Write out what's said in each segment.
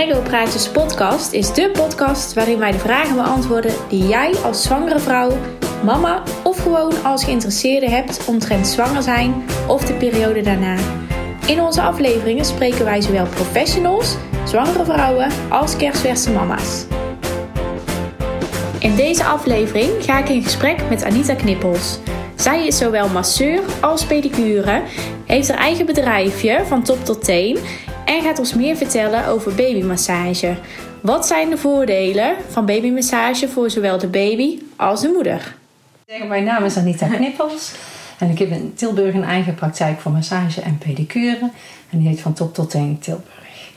Prego Praatjes podcast is de podcast waarin wij de vragen beantwoorden die jij als zwangere vrouw, mama of gewoon als geïnteresseerde hebt omtrent zwanger zijn of de periode daarna. In onze afleveringen spreken wij zowel professionals, zwangere vrouwen als kerstverse mama's. In deze aflevering ga ik in gesprek met Anita Knippels. Zij is zowel masseur als pedicure, heeft haar eigen bedrijfje van top tot teen en gaat ons meer vertellen over babymassage. Wat zijn de voordelen van babymassage voor zowel de baby als de moeder? Mijn naam is Anita Knippels en ik heb in Tilburg een eigen praktijk voor massage en pedicure en die heet van top tot teen Tilburg.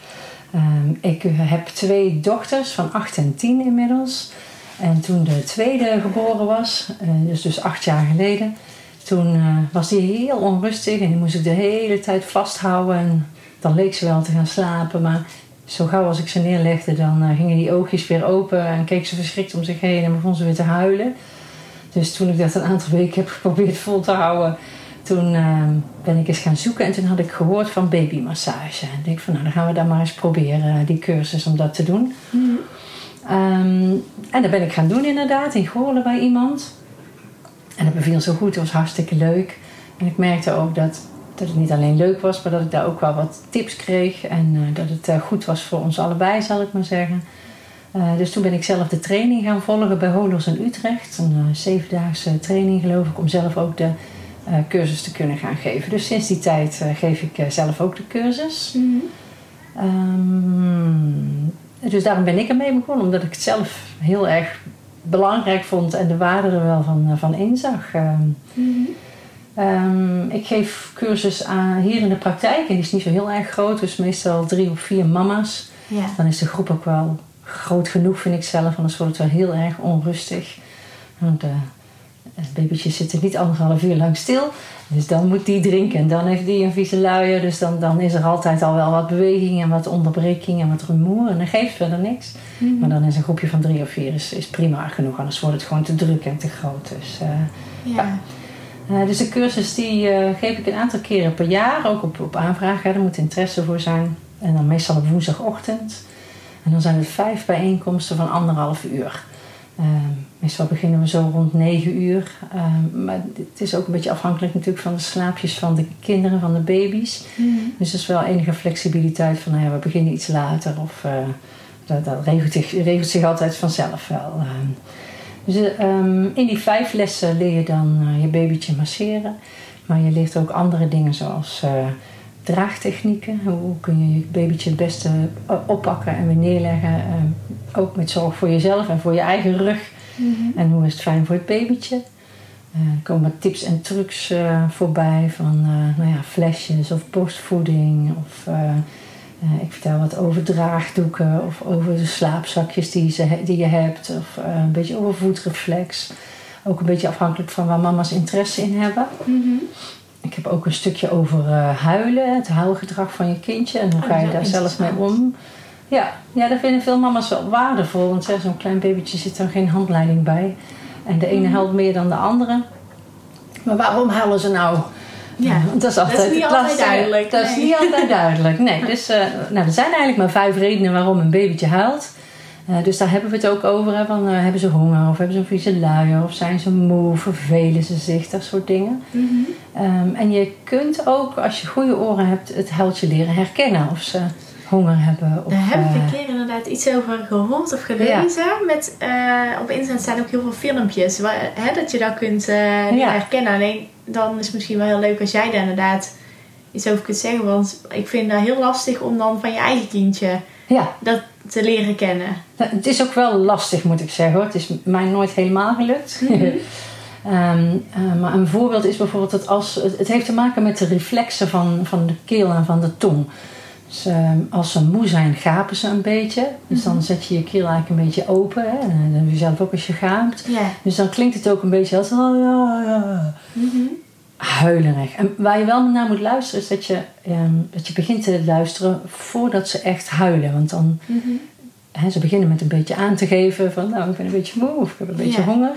Ehm, ik heb twee dochters van 8 en 10 inmiddels. En toen de tweede geboren was, eh, dus, dus acht jaar geleden, toen uh, was die heel onrustig en die moest ik de hele tijd vasthouden. En dan leek ze wel te gaan slapen, maar zo gauw als ik ze neerlegde, dan uh, gingen die oogjes weer open en keek ze verschrikt om zich heen en begon ze weer te huilen. Dus toen ik dat een aantal weken heb geprobeerd vol te houden, toen ben ik eens gaan zoeken en toen had ik gehoord van babymassage. En ik denk van nou, dan gaan we dat maar eens proberen, die cursus om dat te doen. Mm. Um, en dat ben ik gaan doen inderdaad, in Goorlen bij iemand. En dat beviel zo goed, het was hartstikke leuk. En ik merkte ook dat, dat het niet alleen leuk was, maar dat ik daar ook wel wat tips kreeg. En uh, dat het uh, goed was voor ons allebei, zal ik maar zeggen. Uh, dus toen ben ik zelf de training gaan volgen bij Holos in Utrecht. Een zevendaagse training geloof ik, om zelf ook de cursus te kunnen gaan geven. Dus sinds die tijd geef ik zelf ook de cursus. Mm -hmm. um, dus daarom ben ik ermee begonnen, omdat ik het zelf heel erg belangrijk vond en de waarde er wel van, eh, van inzag. Mm um, ik geef cursus aan, hier in de praktijk en die is niet zo heel erg groot, dus meestal drie of vier mama's. Ja. Dan is de groep ook wel groot genoeg, vind ik zelf, anders wordt het wel heel erg onrustig. Want, uh, het babytje zit er niet anderhalf uur lang stil. Dus dan moet die drinken. En dan heeft die een vieze luier. Dus dan, dan is er altijd al wel wat beweging en wat onderbreking en wat rumoer. En dan geeft verder niks. Mhm. Maar dan is een groepje van drie of vier is, is prima genoeg. Anders wordt het gewoon te druk en te groot. Dus, uh, ja. Uh, dus de cursus die uh, geef ik een aantal keren per jaar. Ook op, op aanvraag. Er moet interesse voor zijn. En dan meestal op woensdagochtend. En dan zijn het vijf bijeenkomsten van anderhalf uur. Uh, meestal beginnen we zo rond 9 uur. Uh, maar het is ook een beetje afhankelijk natuurlijk van de slaapjes van de kinderen, van de baby's. Mm. Dus er is wel enige flexibiliteit van, nou ja, we beginnen iets later. Of uh, dat, dat regelt, zich, regelt, zich, altijd vanzelf wel. Ehm. dus um, in die vijf lessen leer je dan eh, je babytje masseren. Maar je leert ook andere dingen zoals eh, draagtechnieken. Hoe kun je je babytje het beste eh, oppakken en weer neerleggen. Uh, ook met zorg voor jezelf en voor je eigen rug. Mm -hmm. En hoe is het fijn voor het babytje. Er komen tips en trucs voorbij van nou ja, flesjes of borstvoeding. Of ik vertel wat over draagdoeken of over de slaapzakjes die, ze, die je hebt. Of een beetje over voetreflex. Ook een beetje afhankelijk van waar mama's interesse in hebben. Mm -hmm. Ik heb ook een stukje over uh, huilen, het huilgedrag van je kindje en hoe oh, ga je daar zelf mee om. Ja, ja, dat vinden veel mama's wel waardevol, want zo'n klein babytje zit er geen handleiding bij. En de ene mm. huilt meer dan de andere. Maar waarom huilen ze nou? Ja, dat is, altijd, dat is niet altijd duidelijk. Dat is niet altijd duidelijk. Nee, dus uh, nou, er zijn eigenlijk maar vijf redenen waarom een babytje huilt. Uh, dus daar hebben we het ook over. Hè, van, uh, hebben ze honger of hebben ze een vieze luier of zijn ze moe, vervelen ze zich, dat soort dingen. Mm -hmm. um, en je kunt ook, als je goede oren hebt, het huiltje leren herkennen of ze honger hebben. Of, daar heb ik een keer inderdaad iets over gehoord of gelezen. Ja. Met, op internet staan ook heel veel filmpjes waar, hè, dat je dat kunt ja. herkennen. Alleen dan is het misschien wel heel leuk als jij daar inderdaad iets over kunt zeggen. Want ik vind dat heel lastig om dan van je eigen kindje ja. dat te leren kennen. Nou, het is ook wel lastig, moet ik zeggen hoor. Het is mij nooit helemaal gelukt. Mm -hmm. um, uh, maar een voorbeeld is bijvoorbeeld dat als. Het, het, heeft te maken met de reflexen van, van de keel en van de tong. Dus um, als ze moe zijn, gapen ze een beetje. Dus dan zet je je keel eigenlijk een beetje open. Hè? En dan heb je zelf ook als je gaapt. Yeah. Dus dan klinkt het ook een beetje als. Oh, ja, ja. Mm -hmm huilerig. En waar je wel naar moet luisteren is dat je, um, dat je begint te luisteren voordat ze echt huilen. Want dan, mm -hmm. hè, ze beginnen met een beetje aan te geven van nou ik ben een beetje moe of ik heb een beetje yeah. honger.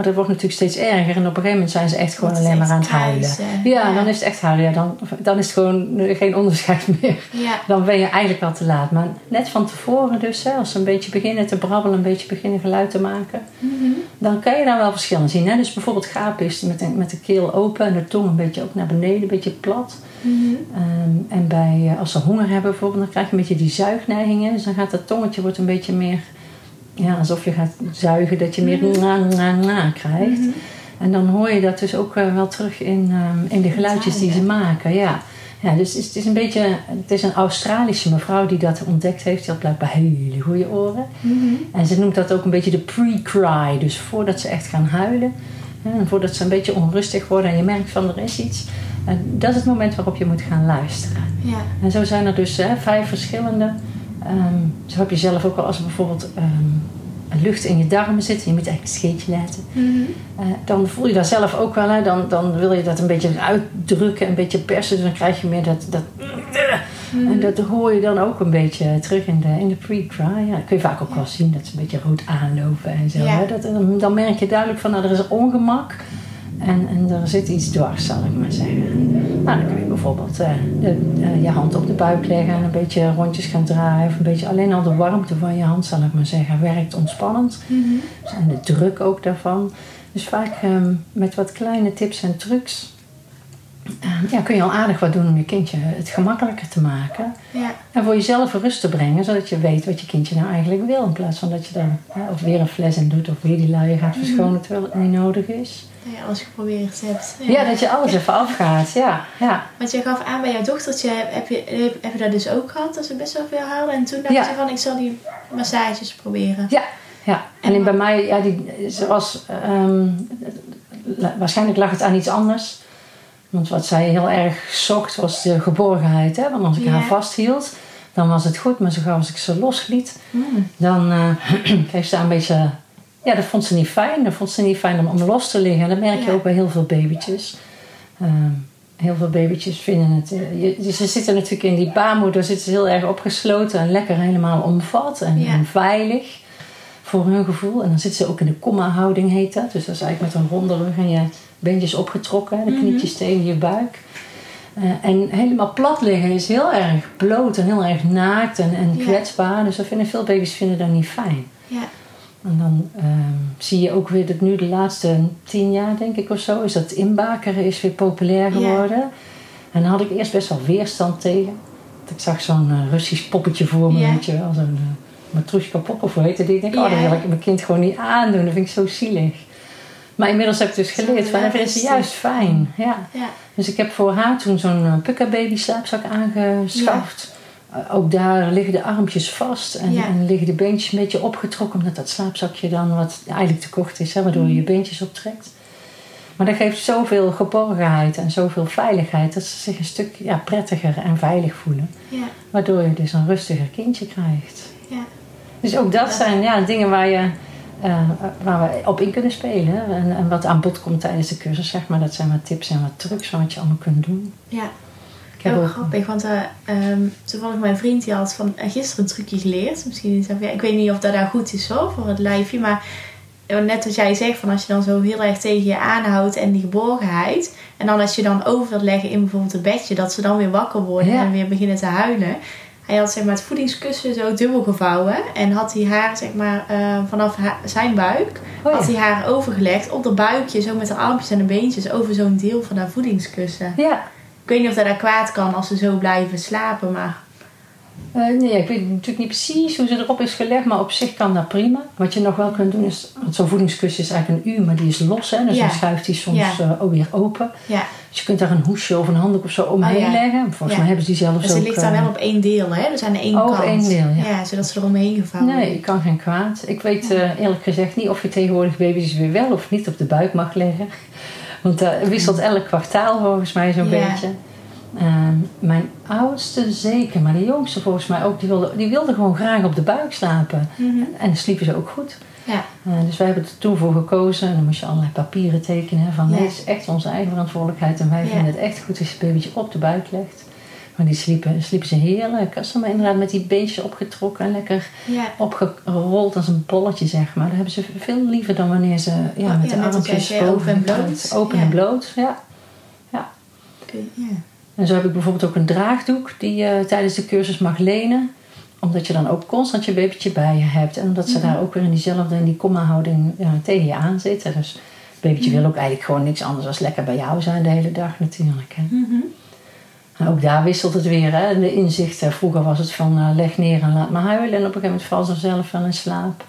Maar dat wordt natuurlijk steeds erger. En op een gegeven moment zijn ze echt gewoon alleen maar aan het huilen. Ja, Ja. dan is het echt huilen. Ja, dan, dan is het gewoon geen onderscheid meer. Ja. Dan ben je eigenlijk al te laat. Maar net van tevoren dus, hè, als ze een beetje beginnen te brabbelen, een beetje beginnen geluid te maken, Mhm. dan kan je daar wel verschillen zien. Hè? Dus bijvoorbeeld gaapist met de, met de keel open en de tong een beetje ook naar beneden, een beetje plat. Mhm. Ehm, en bij, eh, als ze honger hebben bijvoorbeeld, dan krijg je een beetje die zuigneigingen. Dus dan gaat dat tongetje wordt een beetje meer, ja, alsof je gaat zuigen, dat je meer Mhm. na, na, na krijgt. Mhm. En dan hoor je dat dus ook eh, wel terug in, ehm, in de geluidjes die ze maken. Ja. Ja, dus het is, een beetje, het is een Australische mevrouw die dat ontdekt heeft. Die had blijkbaar hele goede oren. Mhm. En ze noemt dat ook een beetje de pre-cry. Dus voordat ze echt gaan huilen. En voordat ze een beetje onrustig worden en je merkt van er is iets. En dat is het moment waarop je moet gaan luisteren. Ja. En zo zijn er dus hè, vijf verschillende. Ehm, zo heb je zelf ook al als er bijvoorbeeld ehm, lucht in je darmen zit. En je moet eigenlijk een scheetje laten. Mhm. Eh, dan voel je dat zelf ook wel. Hè? Dan, dan wil je dat een beetje uitdrukken, een beetje persen. Dus dan krijg je meer dat... dat Mhm. En dat hoor je dan ook een beetje terug in de, in de pre-cry. Ja, dat kun je vaak ook wel zien dat ze een beetje rood aanlopen en zo. Ja. Hè? Dat, dan, dan merk je duidelijk van, nou, er is ongemak. En, en er zit iets dwars, zal ik maar zeggen. Nou, dan kun je bijvoorbeeld eh, de, eh, je hand op de buik leggen en een beetje rondjes gaan draaien. Of een beetje alleen al de warmte van je hand, zal ik maar zeggen, werkt ontspannend. Mhm. Dus En de druk ook daarvan. Dus vaak ehm, met wat kleine tips en trucs ehm, ja, kun je al aardig wat doen om je kindje het gemakkelijker te maken. Ja. En voor jezelf rust te brengen, zodat je weet wat je kindje nou eigenlijk wil. In plaats van dat je daar hè, of weer een fles in doet of weer die luier gaat verschonen terwijl het niet nodig is. Ja, alles geprobeerd hebt. Ja, dat je alles even afgaat. Ja, ja. Want je gaf aan bij jouw dochtertje, heb, je, heb, je dat dus ook gehad, dat ze best wel veel haalde. En toen dacht Ja. je van, ik zal die massages proberen. Ja, ja. En bij mij, ja, die, ze was, ehm, waarschijnlijk lag het aan iets anders. Want wat zij heel erg zocht was de geborgenheid. Hè? Want als ik Ja. haar vasthield, dan was het goed. Maar zo gauw als ik ze losliet, Mm. dan eh kreeg ze een beetje... Ja, dat vond ze niet fijn. Dat vond ze niet fijn om, om los te liggen. En dat merk je Ja. ook bij heel veel babytjes. Ehm, heel veel babytjes vinden het... eh, je- ze zitten natuurlijk in die baarmoeder zitten ze heel erg opgesloten en lekker helemaal omvat en, Ja. en veilig voor hun gevoel. En dan zitten ze ook in de komma-houding, heet dat. Dus dat is eigenlijk met een ronde rug en je beentjes opgetrokken, de Mhm. knietjes tegen je buik. Eh, en helemaal plat liggen is heel erg bloot en heel erg naakt en, en Ja. kwetsbaar. Dus dat vinden veel baby's vinden dat niet fijn. Ja. En dan ehm, zie je ook weer dat nu de laatste tien jaar, denk ik of zo, is dat inbakeren is weer populair geworden. En daar had ik eerst best wel weerstand tegen. Want Ik zag zo'n eh, Russisch poppetje voor me, weet je wel, zo'n uh, pop of hoe heette die. Ik denk, oh, dat wil ik mijn kind gewoon niet aandoen. Dat vind ik zo zielig. Maar inmiddels heb ik dus geleerd van, dat is juist fijn. Ja. Ja. Dus ik heb voor haar toen zo'n uh, Pukka baby slaapzak aangeschaft. Uh, ook daar liggen de armpjes vast en, Ja. en liggen de beentjes een beetje opgetrokken, omdat dat slaapzakje dan wat eigenlijk te kort is, hè, waardoor je je beentjes optrekt. Maar dat geeft zoveel geborgenheid en zoveel veiligheid dat ze zich een stuk ja, prettiger en veilig voelen. Ja. Waardoor je dus een rustiger kindje krijgt. Ja. Dus ook dat zijn ja, dingen waar, je, eh, waar we op in kunnen spelen. En, en wat aan bod komt tijdens de cursus, zeg maar. Dat zijn wat tips en wat trucs van wat je allemaal kunt doen. Ja. Ik heb Heel grappig, want eh, ehm, toevallig mijn vriend die had van eh, gisteren een trucje geleerd. Misschien ja, ik weet niet of dat nou goed is hoor, voor het lijfje. Maar eh, net wat jij zegt, van als je dan zo heel erg tegen je aanhoudt en die geborgenheid. En dan als je dan over wilt leggen in bijvoorbeeld een bedje, dat ze dan weer wakker worden Ja. en weer beginnen te huilen. Hij had zeg maar, het voedingskussen zo dubbel gevouwen. En had hij haar zeg maar, vanaf zijn buik Oh ja. had hij haar overgelegd op de buikje, zo met haar armpjes en de beentjes over zo'n deel van haar voedingskussen. ja, Ik weet niet of dat kwaad kan als ze zo blijven slapen, maar Eh, nee, ik weet natuurlijk niet precies hoe ze erop is gelegd, maar op zich kan dat prima. Wat je nog wel kunt doen is, want zo'n voedingskussen is eigenlijk een U, maar die is los, hè, dus Ja. dan schuift die soms Ja. eh, ook weer open. ja. Dus je kunt daar een hoesje of een handdoek of zo omheen Oh leggen. Volgens Ja. mij hebben ze die zelfs Dus ze ook... ligt daar eh, wel op één deel, hè? Dus aan de ene Oh, op kant. één deel, ja. zodat ze eromheen gevouwen Nee, ik kan geen kwaad. Ik weet eerlijk gezegd niet of je tegenwoordig baby's weer wel of niet op de buik mag leggen. Want dat wisselt elk kwartaal volgens mij zo'n Ja. beetje. Ehm, mijn oudste zeker, maar de jongste volgens mij ook, die wilde, die wilde gewoon graag op de buik slapen. Mhm. En dan sliepen ze ook goed. Ja, Eh, dus wij hebben er toen voor gekozen. En dan moest je allerlei papieren tekenen. Van Ja. nee, het is echt onze eigen verantwoordelijkheid. En wij Ja. vinden het echt goed als je het babytje op de buik legt. Maar die sliepen, sliepen ze heerlijk. Als ze maar inderdaad met die beentjes opgetrokken en lekker Ja. opgerold als een bolletje, zeg maar. Dat hebben ze veel liever dan wanneer ze ja, Oh, met ja, de armpjes open en bloot. Open Ja. en bloot, ja. Ja. En zo heb ik bijvoorbeeld ook een draagdoek die je tijdens de cursus mag lenen. Omdat je dan ook constant je babytje bij je hebt. En omdat ze Mhm. daar ook weer in diezelfde, in die komma-houding ja, tegen je aan zitten. Dus het babytje Mhm. wil ook eigenlijk gewoon niks anders dan lekker bij jou zijn de hele dag natuurlijk. Hè. Mhm. Ook daar wisselt het weer. Hè. De inzichten. Vroeger was het van eh, leg neer en laat me huilen. En op een gegeven moment valt ze zelf wel in slaap.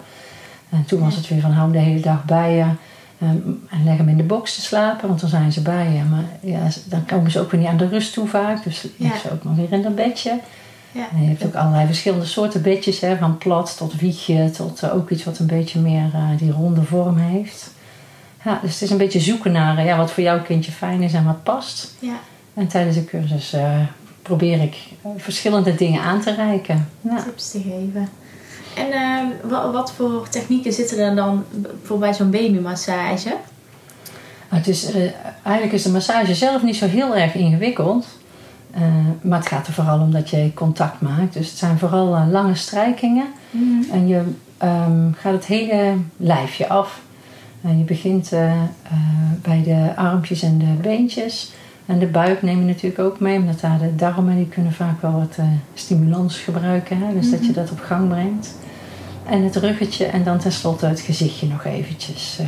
En toen was het weer van hou hem de hele dag bij je. ehm, en leg hem in de box te slapen, want dan zijn ze bij je. Maar ja, dan komen ze ook weer niet aan de rust toe vaak. Dus Ja. leg ze ook nog weer in dat bedje. Ja. En je hebt ook allerlei verschillende soorten bedjes. Hè, van plat tot wiegje tot eh, ook iets wat een beetje meer eh, die ronde vorm heeft. Ja, dus het is een beetje zoeken naar ja, wat voor jouw kindje fijn is en wat past. Ja. En tijdens de cursus eh, probeer ik verschillende dingen aan te reiken. Ja. tips te geven. En ehm, wa- wat voor technieken zitten er dan voor bij zo'n babymassage? Maar Het is, eh, eigenlijk is de massage zelf niet zo heel erg ingewikkeld. Eh, maar het gaat er vooral om dat je contact maakt. Dus het zijn vooral lange strijkingen. En je ehm, gaat het hele lijfje af. En je begint bij de armpjes en de beentjes. En de buik neem je natuurlijk ook mee. Omdat daar de darmen die kunnen vaak wel wat eh, stimulans gebruiken. Hè? Dus dat je dat op gang brengt. En het ruggetje en dan tenslotte het gezichtje nog eventjes. eh,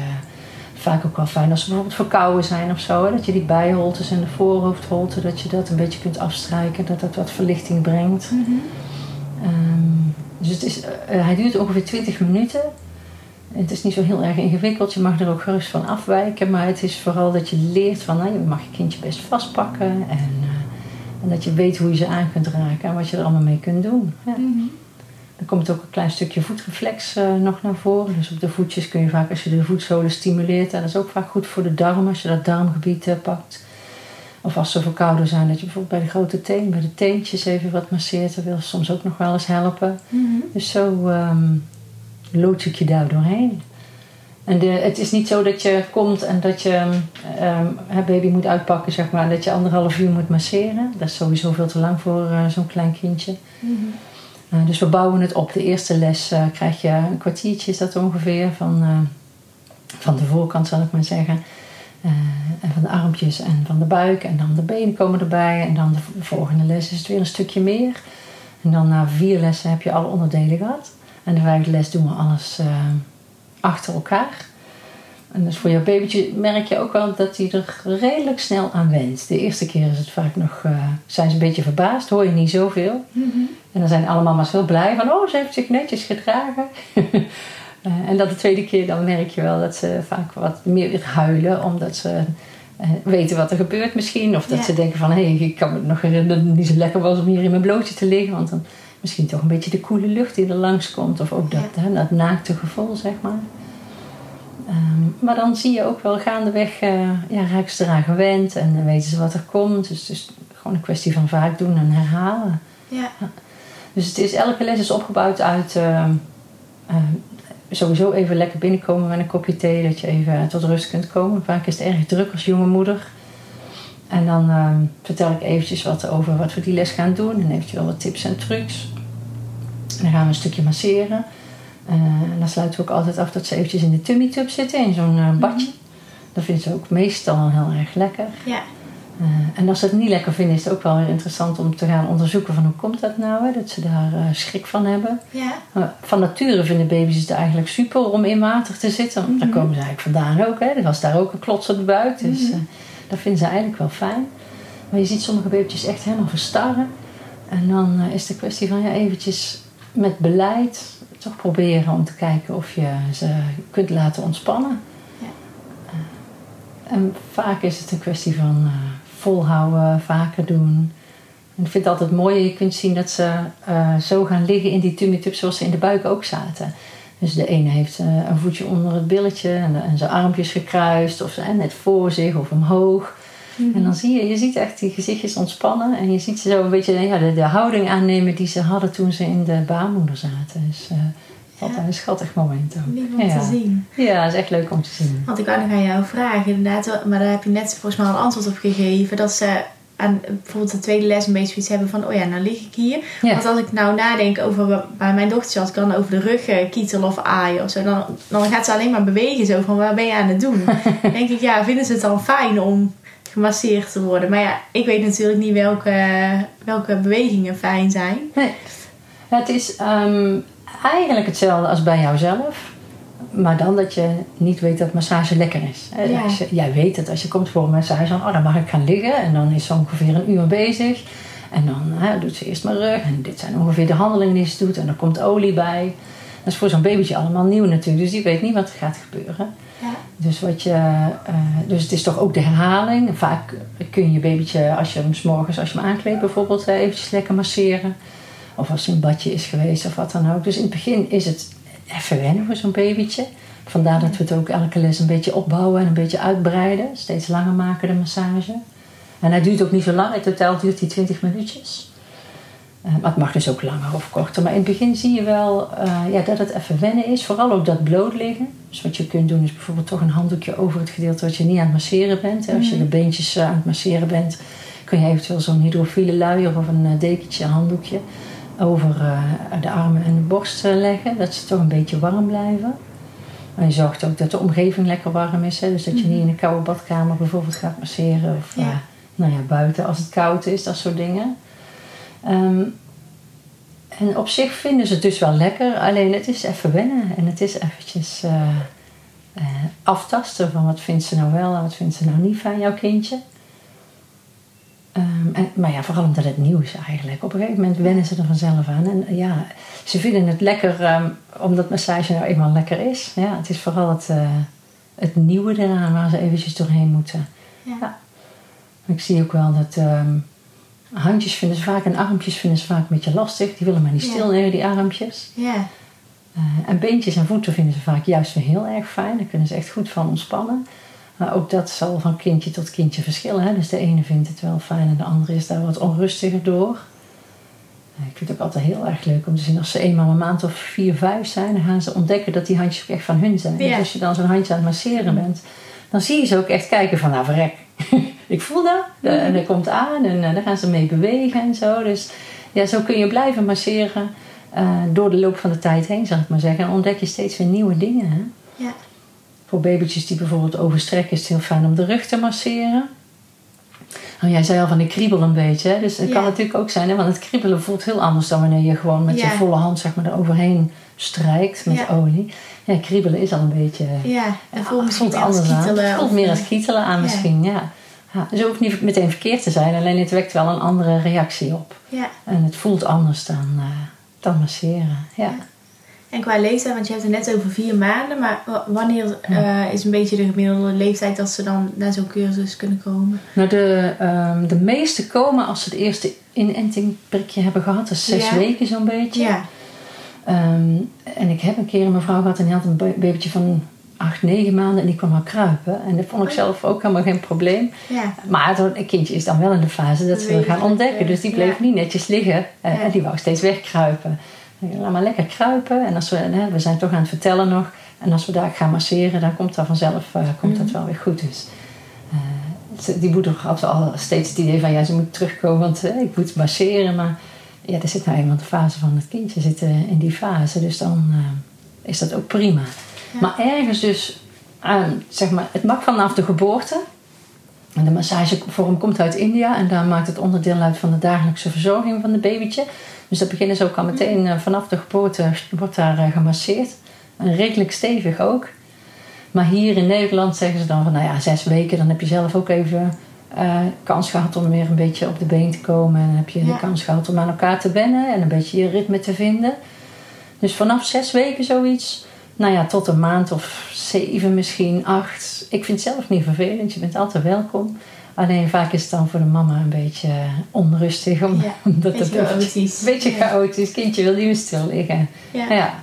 vaak ook wel fijn als ze bijvoorbeeld verkouden zijn of zo. Hè? Dat je die bijholtes en de voorhoofdholte, dat je dat een beetje kunt afstrijken. Dat dat wat verlichting brengt. Ehm, dus het is, eh, hij duurt ongeveer 20 minuten. Het is niet zo heel erg ingewikkeld. Je mag er ook gerust van afwijken. Maar het is vooral dat je leert van... Nou, je mag je kindje best vastpakken. En, eh, en dat je weet hoe je ze aan kunt raken. En wat je er allemaal mee kunt doen. Ja. Dan komt ook een klein stukje voetreflex eh, nog naar voren. Dus op de voetjes kun je vaak, als je de voetzolen stimuleert... En dat is ook vaak goed voor de darm, als je dat darmgebied eh, pakt. Of als ze verkouden zijn, dat je bijvoorbeeld bij de grote teen... bij de teentjes even wat masseert. Dat wil soms ook nog wel eens helpen. Dus zo ehm loods ik je daar doorheen. En de, het is niet zo dat je komt en dat je het baby moet uitpakken, zeg maar. Dat je anderhalf uur moet masseren. Dat is sowieso veel te lang voor eh, zo'n klein kindje. Eh, dus we bouwen het op. De eerste les eh, krijg je een kwartiertje, is dat ongeveer, van, van de voorkant zal ik maar zeggen. En van de armpjes en van de buik. En dan de benen komen erbij. En dan de, de volgende les is het weer een stukje meer. En dan na vier lessen heb je alle onderdelen gehad. En de vijfde les doen we alles eh, achter elkaar. En dus voor jouw babytje merk je ook wel dat hij er redelijk snel aan went. De eerste keer is het vaak nog, eh, zijn ze een beetje verbaasd, hoor je niet zoveel. En dan zijn alle mama's heel blij van, oh, ze heeft zich netjes gedragen. Eh, en dat de tweede keer, dan merk je wel dat ze vaak wat meer huilen, omdat ze weten wat er gebeurt misschien. Of dat Ja. ze denken van, hé, hey, ik kan me nog herinneren dat het niet zo lekker was om hier in mijn blootje te liggen. Want dan misschien toch een beetje de koele lucht die er langskomt. Of ook dat, hè, dat naakte gevoel, zeg maar. Ehm, maar dan zie je ook wel gaandeweg, eh ja, raken ze eraan gewend en dan weten ze wat er komt. Dus het is gewoon een kwestie van vaak doen en herhalen. Ja. Dus het is, elke les is opgebouwd uit ehm, ehm, sowieso even lekker binnenkomen met een kopje thee, dat je even tot rust kunt komen. Vaak is het erg druk als jonge moeder. En dan ehm, vertel ik eventjes wat over wat we die les gaan doen en eventueel wat tips en trucs. En dan gaan we een stukje masseren. Eh, en dan sluiten we ook altijd af dat ze eventjes in de tummy tub zitten, in zo'n eh, badje. Dat vinden ze ook meestal heel erg lekker. Ja. Eh, en als ze het niet lekker vinden, is het ook wel weer interessant om te gaan onderzoeken van hoe komt dat nou, hè, dat ze daar eh, schrik van hebben. Ja. Uh, van nature vinden baby's het eigenlijk super om in water te zitten. Want Daar Mhm. komen ze eigenlijk vandaan ook. Hè. Er was daar ook een klots op de buik. Dus eh, dat vinden ze eigenlijk wel fijn. Maar je ziet sommige baby's echt helemaal verstarren. En dan eh, is de kwestie van ja, eventjes met beleid toch proberen om te kijken of je ze kunt laten ontspannen. Ja. Eh, en vaak is het een kwestie van eh, volhouden, vaker doen. En ik vind het altijd mooi, je kunt zien dat ze eh, zo gaan liggen in die tummy tub zoals ze in de buik ook zaten. Dus de ene heeft eh, een voetje onder het billetje en, en zijn armpjes gekruist of ze, net voor zich of omhoog. En dan zie je, je ziet echt die gezichtjes ontspannen en je ziet ze zo een beetje ja, de, de houding aannemen die ze hadden toen ze in de baarmoeder zaten. Dus eh altijd een schattig moment ook. Lief om ja. te zien. Ja, dat is echt leuk om te zien. Want ik wou nog aan jou vragen, inderdaad, maar daar heb je net volgens mij al een antwoord op gegeven. Dat ze aan bijvoorbeeld de tweede les een beetje iets hebben van, oh ja, nou lig ik hier. Ja. Want als ik nou nadenk over bij mijn dochter, als ik dan over de rug kietel of aaien of zo, dan, dan gaat ze alleen maar bewegen zo van, wat ben je aan het doen? Denk ik, ja, vinden ze het dan fijn om gemasseerd te worden? Maar ja, ik weet natuurlijk niet welke, welke bewegingen fijn zijn. Nee. Ja, het is ehm, eigenlijk hetzelfde als bij jouzelf. Maar dan dat je niet weet dat massage lekker is. Ja. Je, jij weet het als je komt voor een massage, dan, oh, dan mag ik gaan liggen. En dan is ze ongeveer een uur bezig. En dan hè, doet ze eerst mijn rug. En dit zijn ongeveer de handelingen die ze doet. En er komt olie bij. Dat is voor zo'n babytje allemaal nieuw natuurlijk. Dus die weet niet wat er gaat gebeuren. Ja. Dus, wat je, eh, dus het is toch ook de herhaling. Vaak kun je je babytje, als je hem 's morgens, als je hem aankleedt bijvoorbeeld, eh, eventjes lekker masseren. Of als hij in badje is geweest of wat dan ook. Dus in het begin is het even wennen voor zo'n babytje. Vandaar dat we het ook elke les een beetje opbouwen en een beetje uitbreiden. Steeds langer maken de massage. En hij duurt ook niet zo lang. In totaal duurt hij 20 minuutjes. Eh, maar het mag dus ook langer of korter. Maar in het begin zie je wel eh, ja, dat het even wennen is. Vooral ook dat bloot liggen. Dus wat je kunt doen is bijvoorbeeld toch een handdoekje over het gedeelte wat je niet aan het masseren bent. Als je de beentjes eh, aan het masseren bent, kun je eventueel zo'n hydrofiele luier of een dekentje, een handdoekje over eh, de armen en de borst eh, leggen. Dat ze toch een beetje warm blijven. En je zorgt ook dat de omgeving lekker warm is. Hè? Dus dat je niet in een koude badkamer bijvoorbeeld gaat masseren. Of Ja. eh, nou ja, buiten als het koud is, dat soort dingen. Ehm, en op zich vinden ze het dus wel lekker. Alleen het is even wennen. En het is eventjes aftasten van wat vindt ze nou wel en wat vindt ze nou niet van jouw kindje. Ehm, en, maar ja, vooral omdat het nieuw is eigenlijk. Op een gegeven moment wennen ze er vanzelf aan. En ja, ze vinden het lekker ehm, omdat massage nou eenmaal lekker is. Ja, het is vooral het, eh, het nieuwe eraan waar ze eventjes doorheen moeten. Ja. Ja. Ik zie ook wel dat ehm, handjes vinden ze vaak en armpjes vinden ze vaak een beetje lastig. Die willen maar niet stil liggen, die armpjes. Ja. Eh, en beentjes en voeten vinden ze vaak juist weer heel erg fijn. Daar kunnen ze echt goed van ontspannen. Maar ook dat zal van kindje tot kindje verschillen. Hè? Dus de ene vindt het wel fijn en de andere is daar wat onrustiger door. Eh, Ik vind het ook altijd heel erg leuk om te zien als ze eenmaal een maand of vier, vijf zijn, dan gaan ze ontdekken dat die handjes ook echt van hun zijn. Ja. Dus als je dan zo'n handje aan het masseren bent, dan zie je ze ook echt kijken van nou verrek. ik voel dat eh, en dat komt aan en eh, dan gaan ze mee bewegen en zo. Dus ja, zo kun je blijven masseren door de loop van de tijd heen, zal ik maar zeggen. En ontdek je steeds weer nieuwe dingen. Hè? Ja. Voor babytjes die bijvoorbeeld overstrekken is het heel fijn om de rug te masseren. Oh, jij zei al van ik kriebel een beetje. Hè? Dus het Ja. kan natuurlijk ook zijn, hè? want het kriebelen voelt heel anders dan wanneer je gewoon met Ja. je volle hand zeg maar, er overheen strijkt met Ja. olie. Ja, kriebelen is al een beetje. Ja, en Ja, voelt anders aan. Het voelt meer eh, als kietelen aan misschien, ja. ja. Dus het hoeft niet meteen verkeerd te zijn, alleen het wekt wel een andere reactie op. Ja. En het voelt anders dan, eh, dan masseren. Ja. En qua leeftijd, want je hebt het net over vier maanden, maar wa- wanneer eh, is een beetje de gemiddelde leeftijd dat ze dan naar zo'n cursus kunnen komen? Nou, de, ehm, de meeste komen als ze het eerste inentingprikje hebben gehad. Is zes Ja. weken zo'n beetje. Ja, Ehm, en ik heb een keer een mevrouw gehad en die had een ba- babytje van acht, negen maanden en die kwam al kruipen. En dat vond ik Oh. zelf ook helemaal geen probleem. ja, Maar het een kindje is dan wel in de fase dat ze gaan ontdekken. Dus die bleef ja. niet netjes liggen. eh. En die wou steeds wegkruipen. Laat maar lekker kruipen. En als we, hè, we zijn toch aan het vertellen nog. En als we daar gaan masseren, dan komt dat vanzelf eh, komt dat wel weer goed. Dus eh, die moeder had al steeds het idee van ja, ze moet terugkomen, want eh, ik moet masseren. Maar ja, er zit nou eenmaal de fase van het kindje zitten in die fase. Dus dan is dat ook prima. Ja. Maar ergens dus, aan, zeg maar, het mag vanaf de geboorte. En de massagevorm komt uit India en daar maakt het onderdeel uit van de dagelijkse verzorging van de babytje. Dus dat beginnen ze ook al meteen eh, vanaf de geboorte wordt daar eh, gemasseerd. En redelijk stevig ook. Maar hier in Nederland zeggen ze dan van nou ja, zes weken, dan heb je zelf ook even eh, kans gehad om weer een beetje op de been te komen. En dan heb je Ja. de kans gehad om aan elkaar te wennen en een beetje je ritme te vinden. Dus vanaf zes weken zoiets, nou ja, tot een maand of zeven, misschien acht. Ik vind het zelf niet vervelend, je bent altijd welkom. Alleen vaak is het dan voor de mama een beetje onrustig, om, Ja, omdat beetje het chaotisch. een beetje chaotisch. Kindje wil niet meer stil liggen. ja. Ja.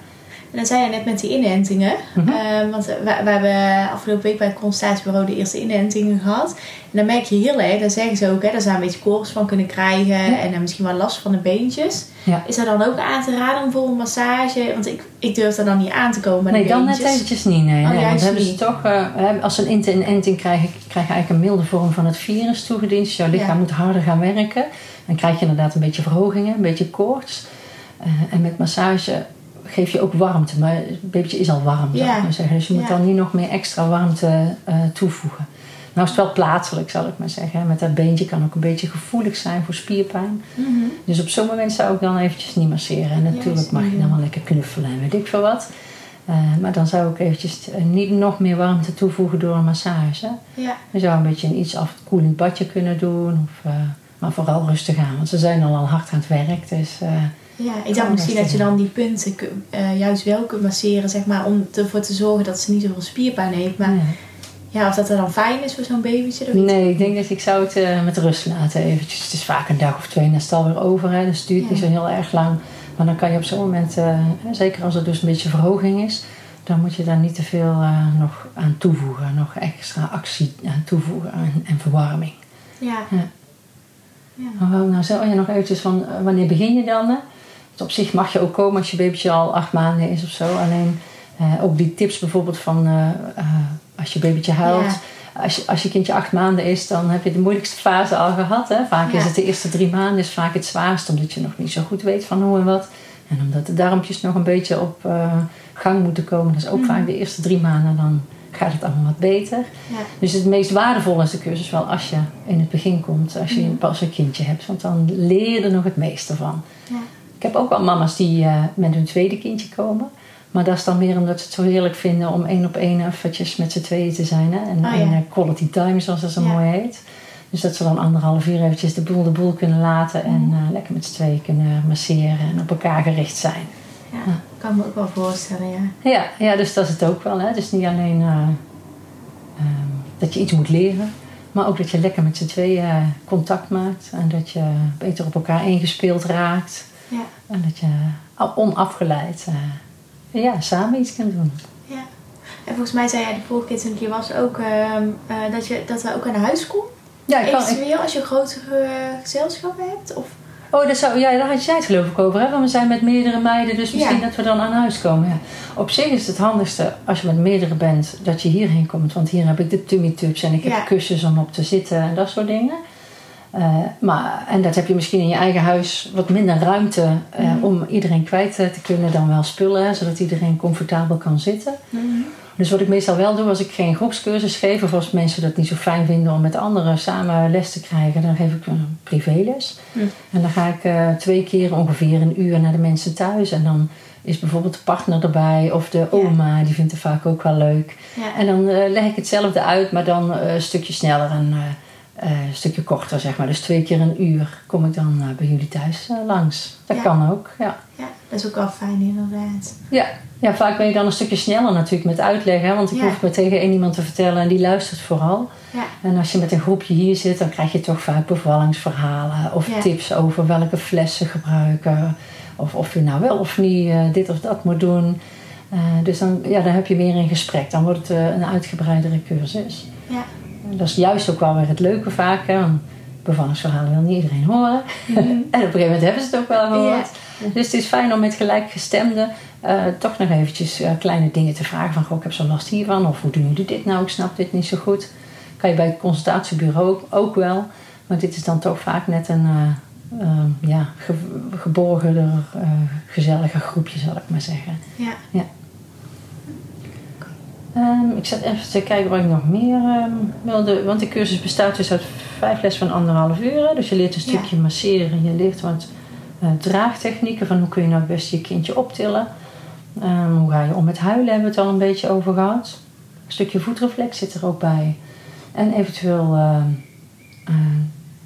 En dan zei je net met die inentingen. Mhm. Ehm, want we, we hebben afgelopen week bij het consultatiebureau de eerste inentingen gehad. En dan merk je heel erg, dat zeggen ze ook, hè, dat ze daar een beetje koorts van kunnen krijgen. En dan misschien wel last van de beentjes. Ja. Is dat dan ook aan te raden om voor een massage? Want ik, ik durf er dan niet aan te komen Nee, dan net beentjes. eventjes niet. Nee, Oh, nee. Want hebben ze niet. toch, eh, als ze een inenting krijgen, krijgen eigenlijk een milde vorm van het virus toegediend. Dus jouw lichaam Ja. moet harder gaan werken. Dan krijg je inderdaad een beetje verhogingen, een beetje koorts. Eh, en met massage geef je ook warmte. Maar het babytje is al warm, zou ik maar zeggen. Dus je moet dan niet nog meer extra warmte eh, toevoegen. Nou is het wel plaatselijk, zal ik maar zeggen. Met dat beentje kan ook een beetje gevoelig zijn voor spierpijn. Mhm. Dus op zo'n moment zou ik dan eventjes niet masseren. En natuurlijk mag je dan wel lekker knuffelen en weet ik veel wat. Eh, maar dan zou ik eventjes eh, niet nog meer warmte toevoegen door een massage. Ja, Je zou een beetje een iets afkoelend badje kunnen doen. Of, maar vooral rustig aan, want ze zijn al, al hard aan het werk. Dus ja, ik dacht misschien dat je dan die punten eh, juist wel kunt masseren, zeg maar, om ervoor te zorgen dat ze niet zoveel spierpijn heeft. Maar ja. ja, of dat er dan fijn is voor zo'n babytje, dat Nee, ik denk dat ik zou het eh, met rust laten eventjes. Het is vaak een dag of twee en dan is het alweer over. Hè. Dus het duurt niet zo heel erg lang. Maar dan kan je op zo'n moment, eh, zeker als er dus een beetje verhoging is... dan moet je daar niet te veel nog aan toevoegen. Nog extra actie aan toevoegen en, en verwarming. Ja. Ja. Ja. Maar nou zo, oh ja, nog eventjes van wanneer begin je dan? Op zich mag je ook komen als je babytje al acht maanden is of zo. Alleen eh, ook die tips bijvoorbeeld van eh, eh, als je babytje huilt. Ja. Als, je, als je kindje acht maanden is, dan heb je de moeilijkste fase al gehad. Hè? Vaak Ja. is het de eerste drie maanden is vaak het zwaarst, omdat je nog niet zo goed weet van hoe en wat. En omdat de darmpjes nog een beetje op gang moeten komen. Dat is ook Mhm. vaak de eerste drie maanden, dan gaat het allemaal wat beter. Ja. Dus het meest waardevolle is de cursus wel als je in het begin komt, als je Mhm. pas een kindje hebt. Want dan leer je er nog het meeste van. Ja. Ik heb ook wel mama's die eh, met hun tweede kindje komen. Maar dat is dan meer omdat ze het zo heerlijk vinden om één op één eventjes met z'n tweeën te zijn. Hè? En, Oh, ja. en, quality time, zoals dat zo Ja. mooi heet. Dus dat ze dan anderhalf uur eventjes de boel de boel kunnen laten. En Mhm. eh, lekker met z'n tweeën kunnen masseren en op elkaar gericht zijn. Ja, kan me ook wel voorstellen, ja. Ja, ja, dus dat is het ook wel. Hè? Dus niet alleen eh, ehm, dat je iets moet leren, maar ook dat je lekker met z'n tweeën contact maakt en dat je beter op elkaar ingespeeld raakt Ja. en dat je al onafgeleid eh, ja, samen iets kunt doen. ja. En volgens mij zei jij de vorige keer toen ik hier was ook ehm, eh, dat, je, dat we ook aan huis komt. Ja, ik kan, ik- Eventueel als je grotere eh, gezelschappen hebt. Of, oh, dat zou, ja, daar had jij het geloof ik over. Hè? Want we zijn met meerdere meiden, dus misschien Ja. dat we dan aan huis komen. Ja. Op zich is het handigste als je met meerdere bent dat je hierheen komt. Want hier heb ik de tummy tubs en ik heb Ja. kussens om op te zitten en dat soort dingen. Eh, maar, en dat heb je misschien in je eigen huis wat minder ruimte eh, Mhm. om iedereen kwijt eh, te kunnen dan wel spullen, zodat iedereen comfortabel kan zitten. Dus wat ik meestal wel doe als ik geen groepscursus geef, of als mensen dat niet zo fijn vinden om met anderen samen les te krijgen, dan geef ik een privéles. Hm. En dan ga ik twee keer ongeveer een uur naar de mensen thuis. En dan is bijvoorbeeld de partner erbij of de oma, die vindt het vaak ook wel leuk. Ja. En dan leg ik hetzelfde uit, maar dan een stukje sneller en eh, een stukje korter, zeg maar. Dus twee keer een uur kom ik dan eh, bij jullie thuis eh, langs. Dat Ja. kan ook, ja. ja, dat is ook wel fijn inderdaad. Ja. ja, vaak ben je dan een stukje sneller natuurlijk met uitleggen. hè, Want ik Ja. hoef maar tegen één iemand te vertellen en die luistert vooral. Ja. En als je met een groepje hier zit, dan krijg je toch vaak bevallingsverhalen of tips over welke flessen gebruiken. Of of je nou wel of niet dit of dat moet doen. Dus dan, ja, dan heb je meer een gesprek. Dan wordt het een uitgebreidere cursus. Ja. En dat is juist ook wel weer het leuke vaak. Hè? want Bevallingsverhalen wil niet iedereen horen. En op een gegeven moment hebben ze het ook wel gehoord. Dus het is fijn om met gelijkgestemden eh, toch nog eventjes eh, kleine dingen te vragen. Van, goh, ik heb zo last hiervan. Of hoe doen jullie dit nou? Ik snap dit niet zo goed. Kan je bij het consultatiebureau ook, wel. Maar dit is dan toch vaak net een eh, eh, ja, ge- geborgener, gezelliger groepje, zal ik maar zeggen. Ja. Ehm, ik zat even te kijken wat ik nog meer ehm, wilde. Want de cursus bestaat dus uit vijf lessen van anderhalf uur. hè. Dus je leert een Ja. stukje masseren. Je leert wat eh, draagtechnieken. Van hoe kun je nou het beste je kindje optillen. Ehm, hoe ga je om met huilen hebben we het al een beetje over gehad. Een stukje voetreflex zit er ook bij. En eventueel... eh,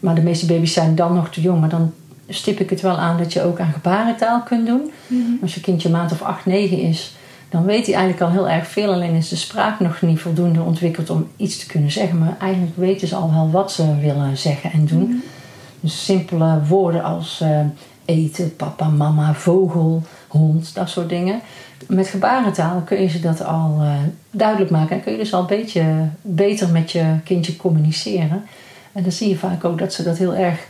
maar de meeste baby's zijn dan nog te jong. Maar dan stip ik het wel aan dat je ook aan gebarentaal kunt doen. Mhm. Als je kindje maand of 8, 9 is, dan weet hij eigenlijk al heel erg veel. Alleen is de spraak nog niet voldoende ontwikkeld om iets te kunnen zeggen. Maar eigenlijk weten ze al wel wat ze willen zeggen en doen. Mhm. Dus simpele woorden als eh, eten, papa, mama, vogel, hond, dat soort dingen. Met gebarentaal kun je ze dat al uh, duidelijk maken en kun je dus al een beetje beter met je kindje communiceren. En dan zie je vaak ook dat ze dat heel erg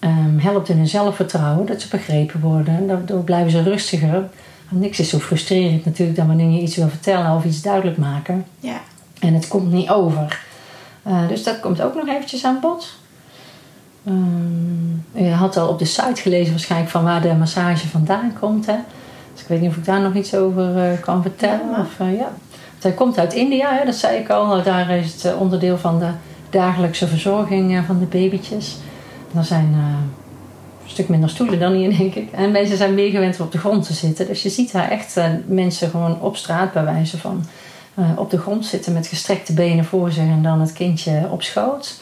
um, helpt in hun zelfvertrouwen, dat ze begrepen worden. En daardoor blijven ze rustiger. Niks is zo frustrerend natuurlijk dan wanneer je iets wil vertellen of iets duidelijk maken. Ja. En het komt niet over. Uh, dus dat komt ook nog eventjes aan bod. Um, je had al op de site gelezen waarschijnlijk van waar de massage vandaan komt. Hè? Dus ik weet niet of ik daar nog iets over uh, kan vertellen. Ja, of, uh, ja. hij komt uit India, hè? dat zei ik al. Daar is het onderdeel van de dagelijkse verzorging van de babytjes. Er zijn een stuk minder stoelen dan hier, denk ik. En mensen zijn meer gewend om op de grond te zitten. Dus je ziet daar echt mensen gewoon op straat bij wijze van op de grond zitten met gestrekte benen voor zich en dan het kindje op schoot.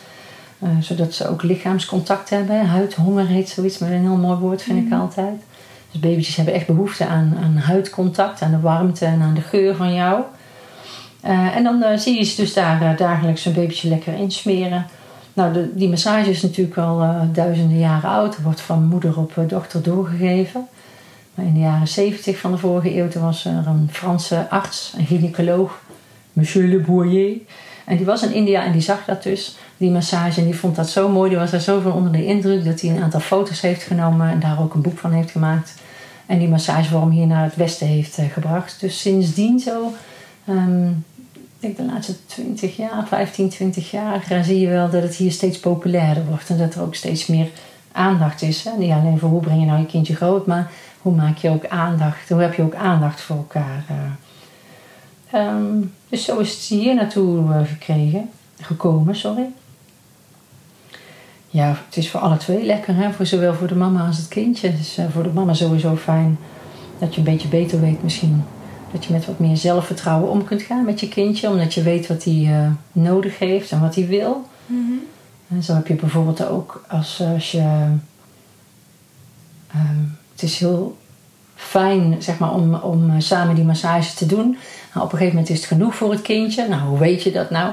Uh, zodat ze ook lichaamscontact hebben. Huidhonger heet zoiets, maar een heel mooi woord vind mm. ik altijd. Dus babytjes hebben echt behoefte aan, aan huidcontact, aan de warmte en aan de geur van jou. Uh, en dan uh, zie je ze dus daar dagelijks een babytje lekker insmeren. Nou, de, die massage is natuurlijk al duizenden jaren oud. Er wordt van moeder op dochter doorgegeven. Maar in de jaren 70 van de vorige eeuw was er een Franse arts, een gynaecoloog, Monsieur Le Boyer. En die was in India en die zag dat dus, die massage. En die vond dat zo mooi. Die was er zoveel onder de indruk dat hij een aantal foto's heeft genomen en daar ook een boek van heeft gemaakt. En die massagevorm hier naar het westen heeft uh, gebracht. Dus sindsdien zo, um, ik denk de laatste 20 jaar, 15, 20 jaar, zie je wel dat het hier steeds populairder wordt. En dat er ook steeds meer aandacht is. Hè? Niet alleen voor hoe breng je nou je kindje groot, maar hoe maak je ook aandacht, hoe heb je ook aandacht voor elkaar. Uh. Um, dus zo is het hier naartoe uh, gekregen, gekomen, sorry. Ja, het is voor alle twee lekker, hè? Voor zowel voor de mama als het kindje. Dus uh, voor de mama sowieso fijn dat je een beetje beter weet misschien. Dat je met wat meer zelfvertrouwen om kunt gaan met je kindje. Omdat je weet wat hij uh, nodig heeft en wat hij wil. Mm -hmm. En zo heb je bijvoorbeeld ook als, als je... Um, het is heel fijn zeg maar, om, om samen die massage te doen. Nou, op een gegeven moment is het genoeg voor het kindje. Nou, hoe weet je dat nou?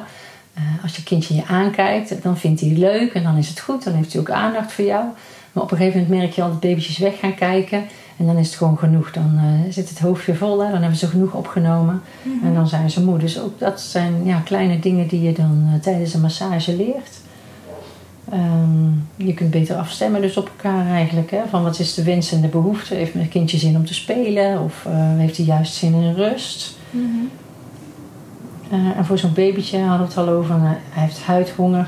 Uh, als je kindje je aankijkt, dan vindt hij het leuk en dan is het goed. Dan heeft hij ook aandacht voor jou. Maar op een gegeven moment merk je al dat babytjes weg gaan kijken. En dan is het gewoon genoeg. Dan uh, zit het hoofd weer vol. Hè? Dan hebben ze genoeg opgenomen. Mm -hmm. En dan zijn ze moe. Dus ook dat zijn ja, kleine dingen die je dan uh, tijdens een massage leert. Um, je kunt beter afstemmen dus op elkaar eigenlijk. Hè? Van wat is de wens en de behoefte? Heeft mijn kindje zin om te spelen? Of uh, heeft hij juist zin in rust? Mm -hmm. uh, en voor zo'n babytje hadden we het al over. hij heeft huidhonger.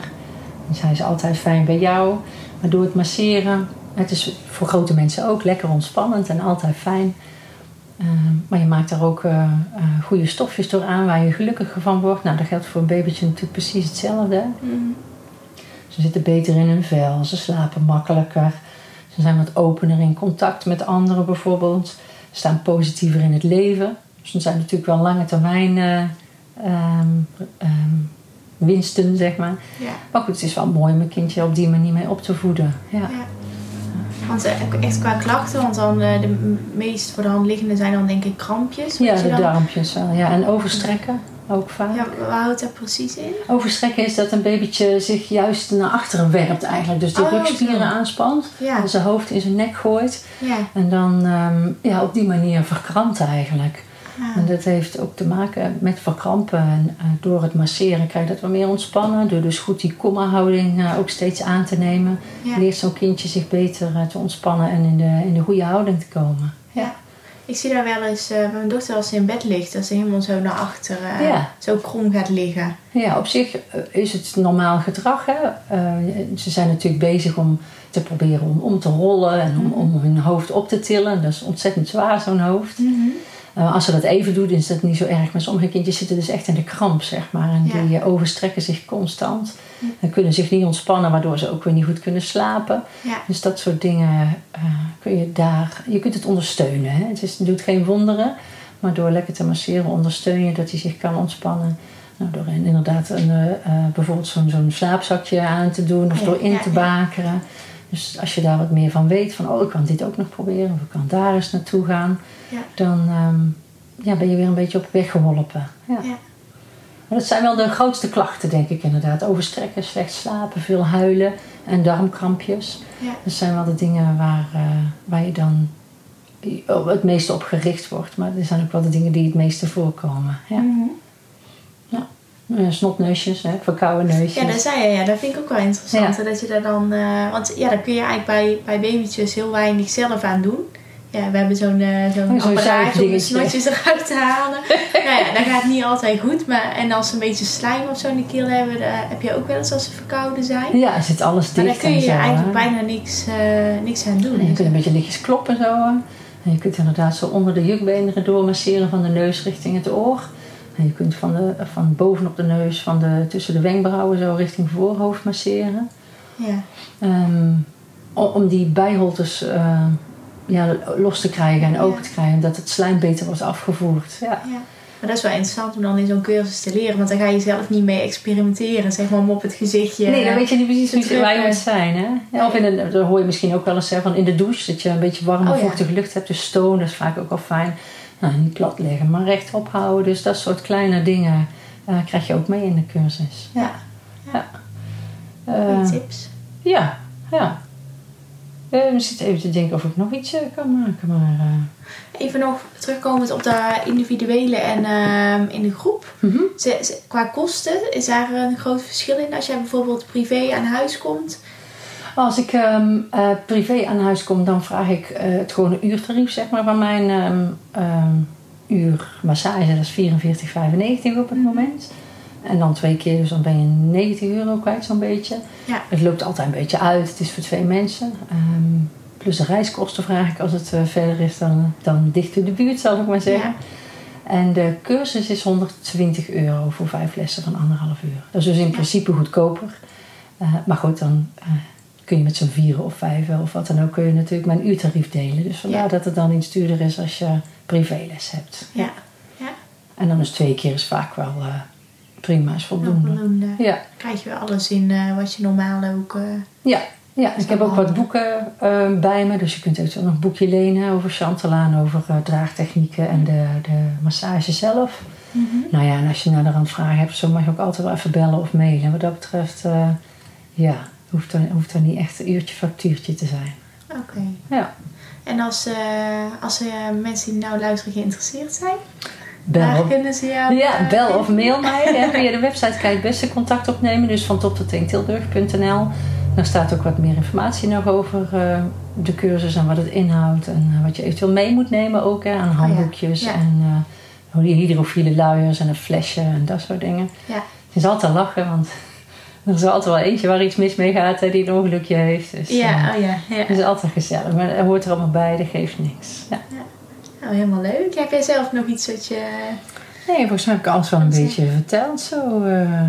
Dus hij is altijd fijn bij jou. Maar door het masseren... Het is voor grote mensen ook lekker ontspannend en altijd fijn. Uh, maar je maakt daar ook uh, goede stofjes door aan waar je gelukkiger van wordt. Nou, dat geldt voor een babytje natuurlijk precies hetzelfde. Mm. Ze zitten beter in hun vel, ze slapen makkelijker. Ze zijn wat opener in contact met anderen bijvoorbeeld. Ze staan positiever in het leven. Dus dat zijn natuurlijk wel lange termijn uh, um, um, winsten, zeg maar. Ja. Maar goed, het is wel mooi om een kindje op die manier mee op te voeden. Ja. ja. Want echt qua klachten, want dan de meest voor de hand liggende zijn dan denk ik krampjes. Ja, de darmpjes wel. Ja, en overstrekken ook vaak. Ja, waar houdt dat precies in? Overstrekken is dat een babytje zich juist naar achteren werpt eigenlijk. Dus die Oh, rugspieren aanspant. Ja. En zijn hoofd in zijn nek gooit. Ja. En dan um, ja, op die manier verkrampt eigenlijk. Ah. En dat heeft ook te maken met verkrampen. En uh, door het masseren krijg je dat wat meer ontspannen. Door dus goed die komma-houding uh, ook steeds aan te nemen. Ja. Leert zo'n kindje zich beter uh, te ontspannen en in de, in de goede houding te komen. Ja. Ik zie daar wel eens, mijn dochter als ze in bed ligt, dat ze helemaal zo naar achteren, Ja. zo krom gaat liggen. Ja, op zich is het normaal gedrag. Hè? Ze zijn natuurlijk bezig om te proberen om, om te rollen en om, om hun hoofd op te tillen. Dat is ontzettend zwaar, zo'n hoofd. Mhm. Uh, als ze dat even doet, is dat niet zo erg. Maar sommige kindjes zitten dus echt in de kramp, zeg maar. En Ja. die uh, overstrekken zich constant. En kunnen zich niet ontspannen, waardoor ze ook weer niet goed kunnen slapen. Ja. Dus dat soort dingen uh, kun je daar... Je kunt het ondersteunen. Hè? Het, is, het doet geen wonderen. Maar door lekker te masseren ondersteun je dat hij zich kan ontspannen. Nou, door inderdaad een, eh, eh, bijvoorbeeld zo'n zo'n slaapzakje aan te doen. Of Ja, door in ja, te ja. bakeren. Dus als je daar wat meer van weet. Van oh, ik kan dit ook nog proberen. Of ik kan daar eens naartoe gaan. Ja. Dan ehm, ja, ben je weer een beetje op weg geholpen. Ja. Ja. Maar dat zijn wel de grootste klachten, denk ik inderdaad. Overstrekken, slecht slapen, veel huilen. en darmkrampjes. Ja. Dat zijn wel de dingen waar, eh, waar je dan het meeste op gericht wordt. Maar er zijn ook wel de dingen die het meeste voorkomen. Ja. Mhm. Eh, snotneusjes, hè, verkouden neusjes. Ja, dat zei je. Ja, dat vind ik ook wel interessant. Dat je daar dan... eh, want ja, daar kun je eigenlijk bij, bij babytjes heel weinig zelf aan doen. Ja, we hebben zo'n eh, zo'n Oh, apparaatje om de snotjes eruit te halen. nou ja, dat gaat niet altijd goed. Maar, en als ze een beetje slijm of zo in de keel hebben, dan heb je ook wel eens als ze verkouden zijn. Ja, er zit alles Maar dicht daar kun en je zo. eigenlijk hè. bijna niks, eh, niks aan doen. En je kunt een beetje lichtjes kloppen zo. En je kunt inderdaad zo onder de jukbeenderen doormasseren van de neus richting het oor. En je kunt van, de, van bovenop de neus, van de, tussen de wenkbrauwen zo richting voorhoofd masseren. Ja. O- om die bijholtes eh, ja, los te krijgen en Ja. open te krijgen. Dat het slijm beter wordt afgevoerd. Ja. Ja. Maar dat is wel interessant om dan in zo'n cursus te leren. Want dan ga je zelf niet mee experimenteren. Zeg maar om op het gezichtje... Nee, dan weet je niet precies hoe je drukken. moet zijn. Hè? Ja, of in een, dat hoor je misschien ook wel eens hè, van in de douche. Dat je een beetje warme, Oh, ja. vochtige lucht hebt. Dus stoon, dat is vaak ook wel fijn. Nou, niet plat liggen, maar rechtop houden. Dus dat soort kleine dingen eh, krijg je ook mee in de cursus. Ja, Eh, goeie tips. ja, ja. We zitten even te denken of ik nog iets eh, kan maken. Maar, eh, Even nog terugkomend op de individuele en ehm, in de groep. mhm. Ze- ze- qua kosten, is daar een groot verschil in als jij bijvoorbeeld privé aan huis komt? Als ik ehm, eh, privé aan huis kom, dan vraag ik het gewone uurtarief zeg maar, van mijn ehm, uur massage. Dat is 44,95 op het moment. En dan twee keer, dus dan ben je 90 euro kwijt zo'n beetje. Ja. Het loopt altijd een beetje uit. Het is voor twee mensen. Ehm, plus de reiskosten vraag ik als het eh, verder is dan, dan dicht in de buurt, zal ik maar zeggen. En de cursus is 120 euro voor vijf lessen van anderhalf uur. Dat is dus in principe goedkoper. Eh, maar goed, dan eh, kun je met z'n vieren of vijven of wat dan ook... kun je natuurlijk mijn uurtarief delen. Dus vandaar Ja. dat het dan iets duurder is als je privéles hebt. Ja. Ja. En dan is twee keer is vaak wel prima, is voldoende. Voldoende. Ja, Krijg je weer alles in eh, wat je normaal ook... eh, ja. ja ik heb ook wat boeken eh, bij me. Dus je kunt eventueel nog een boekje lenen over Chantal en over draagtechnieken en de, de massage zelf. Nou ja, en als je naar de rand vragen hebt, zo mag je ook altijd wel even bellen of mailen. Wat dat betreft, ja, hoeft er, hoeft er niet echt een uurtje factuurtje te zijn. Oké. Ja, En als, eh, als mensen die nou luisteren geïnteresseerd zijn, bel. kunnen ze jou... Ja, eh, bel of mail mij. Hè. Via de website kan je het beste contact opnemen. Dus van top tot tilburg.nl. Daar staat ook wat meer informatie nog over eh, de cursus en wat het inhoudt. En eh, wat je eventueel mee moet nemen ook. Hè, aan handboekjes Oh Ja. en uh, hydrofiele luiers en een flesje en dat soort dingen. Ja. Het is altijd lachen, want er is altijd wel eentje waar iets mis mee gaat. Hè, die een ongelukje heeft. Dus, Ja, oh ja. ja. het is altijd gezellig. Maar er hoort er allemaal bij, dat geeft niks. Ja. Nou, helemaal leuk. Heb jij zelf nog iets wat je... Nee, volgens mij heb ik alles wel een zeg- beetje verteld. Zo, eh.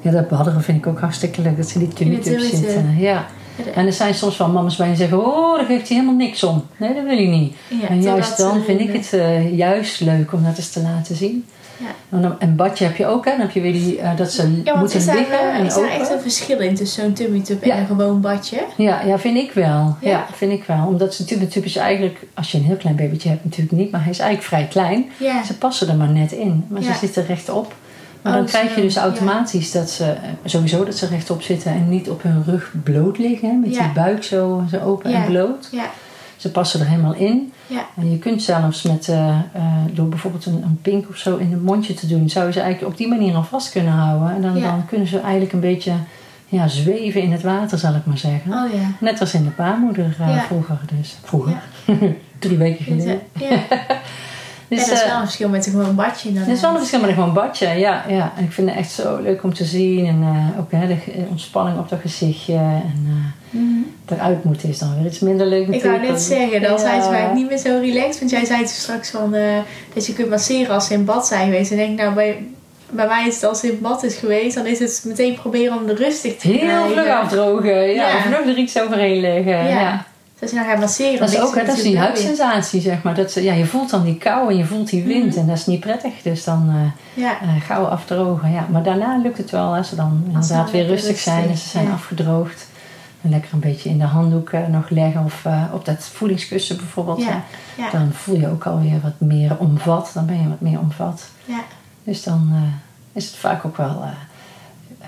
Ja, dat badderen vind ik ook hartstikke leuk. Dat ze die witte. zitten. Ja. En er zijn soms wel mama's bij die zeggen... Oh, daar geeft hij helemaal niks om. Nee, dat wil ik niet. Ja, en juist dan vind ik het eh, juist leuk om dat eens te laten zien. Ja. En, dan, en badje heb je ook. Hè? Dan heb je weer die, eh, dat ze Ja, moeten liggen eh, en is open. echt een verschil in tussen zo'n tummy tub en een gewoon badje? Ja, ja, vind ik wel. Ja. Vind ik wel. Omdat ze natuurlijk tube is eigenlijk... Als je een heel klein babytje hebt natuurlijk niet. Maar hij is eigenlijk vrij klein. Ze passen er maar net in. Maar ze zitten rechtop. Maar Oh, dan krijg je dus ja. automatisch dat ze... eh, Sowieso dat ze rechtop zitten en niet op hun rug bloot liggen. hè, Met Ja. die buik zo, zo open Ja. en bloot. Ja. Ze passen er helemaal in. Ja. En je kunt zelfs met... eh, eh, door bijvoorbeeld een, een pink of zo in het mondje te doen... zou je ze eigenlijk op die manier al vast kunnen houden. En dan, dan kunnen ze eigenlijk een beetje ja, zweven in het water, zal ik maar zeggen. Oh ja. Net als in de baarmoeder vroeger dus. Vroeger. Drie weken geleden. Ja. Dus, ja, dat is eh, wel een verschil met een gewoon badje. het is wel een verschil met een gewoon badje, ja, ja. En ik vind het echt zo leuk om te zien. En eh, ook hè, de ontspanning op dat gezichtje. En eh, Mhm. eruit moeten is dan weer iets minder leuk Ik wou natuurlijk. net zeggen, dan zijn ze Ja. vaak niet meer zo relaxed. Want jij zei toen straks van, dat je kunt masseren als ze in bad zijn geweest. En ik denk, nou, bij, bij mij is het als ze in bad is geweest, dan is het meteen proberen om de rustig te Heel krijgen. vlug afdrogen, ja. Ja. Of nog er iets overheen leggen. Ja. Dus je nou gaat masseren, Dat is ook, ze hè, dat is die huidsensatie, zeg maar. Dat ze, ja, je voelt dan die kou en je voelt die wind. Mhm. En dat is niet prettig. Dus dan weer. Ja. eh, gauw afdrogen. Ja. Maar daarna lukt het wel als ze dan inderdaad weer rustig zijn en ze zijn ja. afgedroogd. En lekker een beetje in de handdoek eh, nog leggen of op dat voedingskussen bijvoorbeeld. Ja. Dan voel je ook alweer wat meer omvat. Dan ben je wat meer omvat. Ja. Dus dan is het vaak ook wel eh,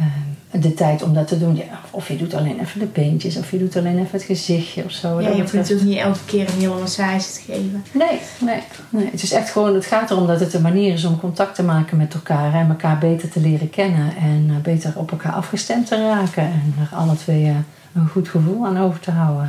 eh, de tijd om dat te doen. Ja, of je doet alleen even de beentjes, of je doet alleen even het gezichtje of zo. Ja, je hoeft natuurlijk niet elke keer een hele massage te geven. Nee, nee, nee. Het is echt gewoon, het gaat erom dat het een manier is om contact te maken met elkaar en elkaar beter te leren kennen en eh, beter op elkaar afgestemd te raken en er alle twee eh, een goed gevoel aan over te houden.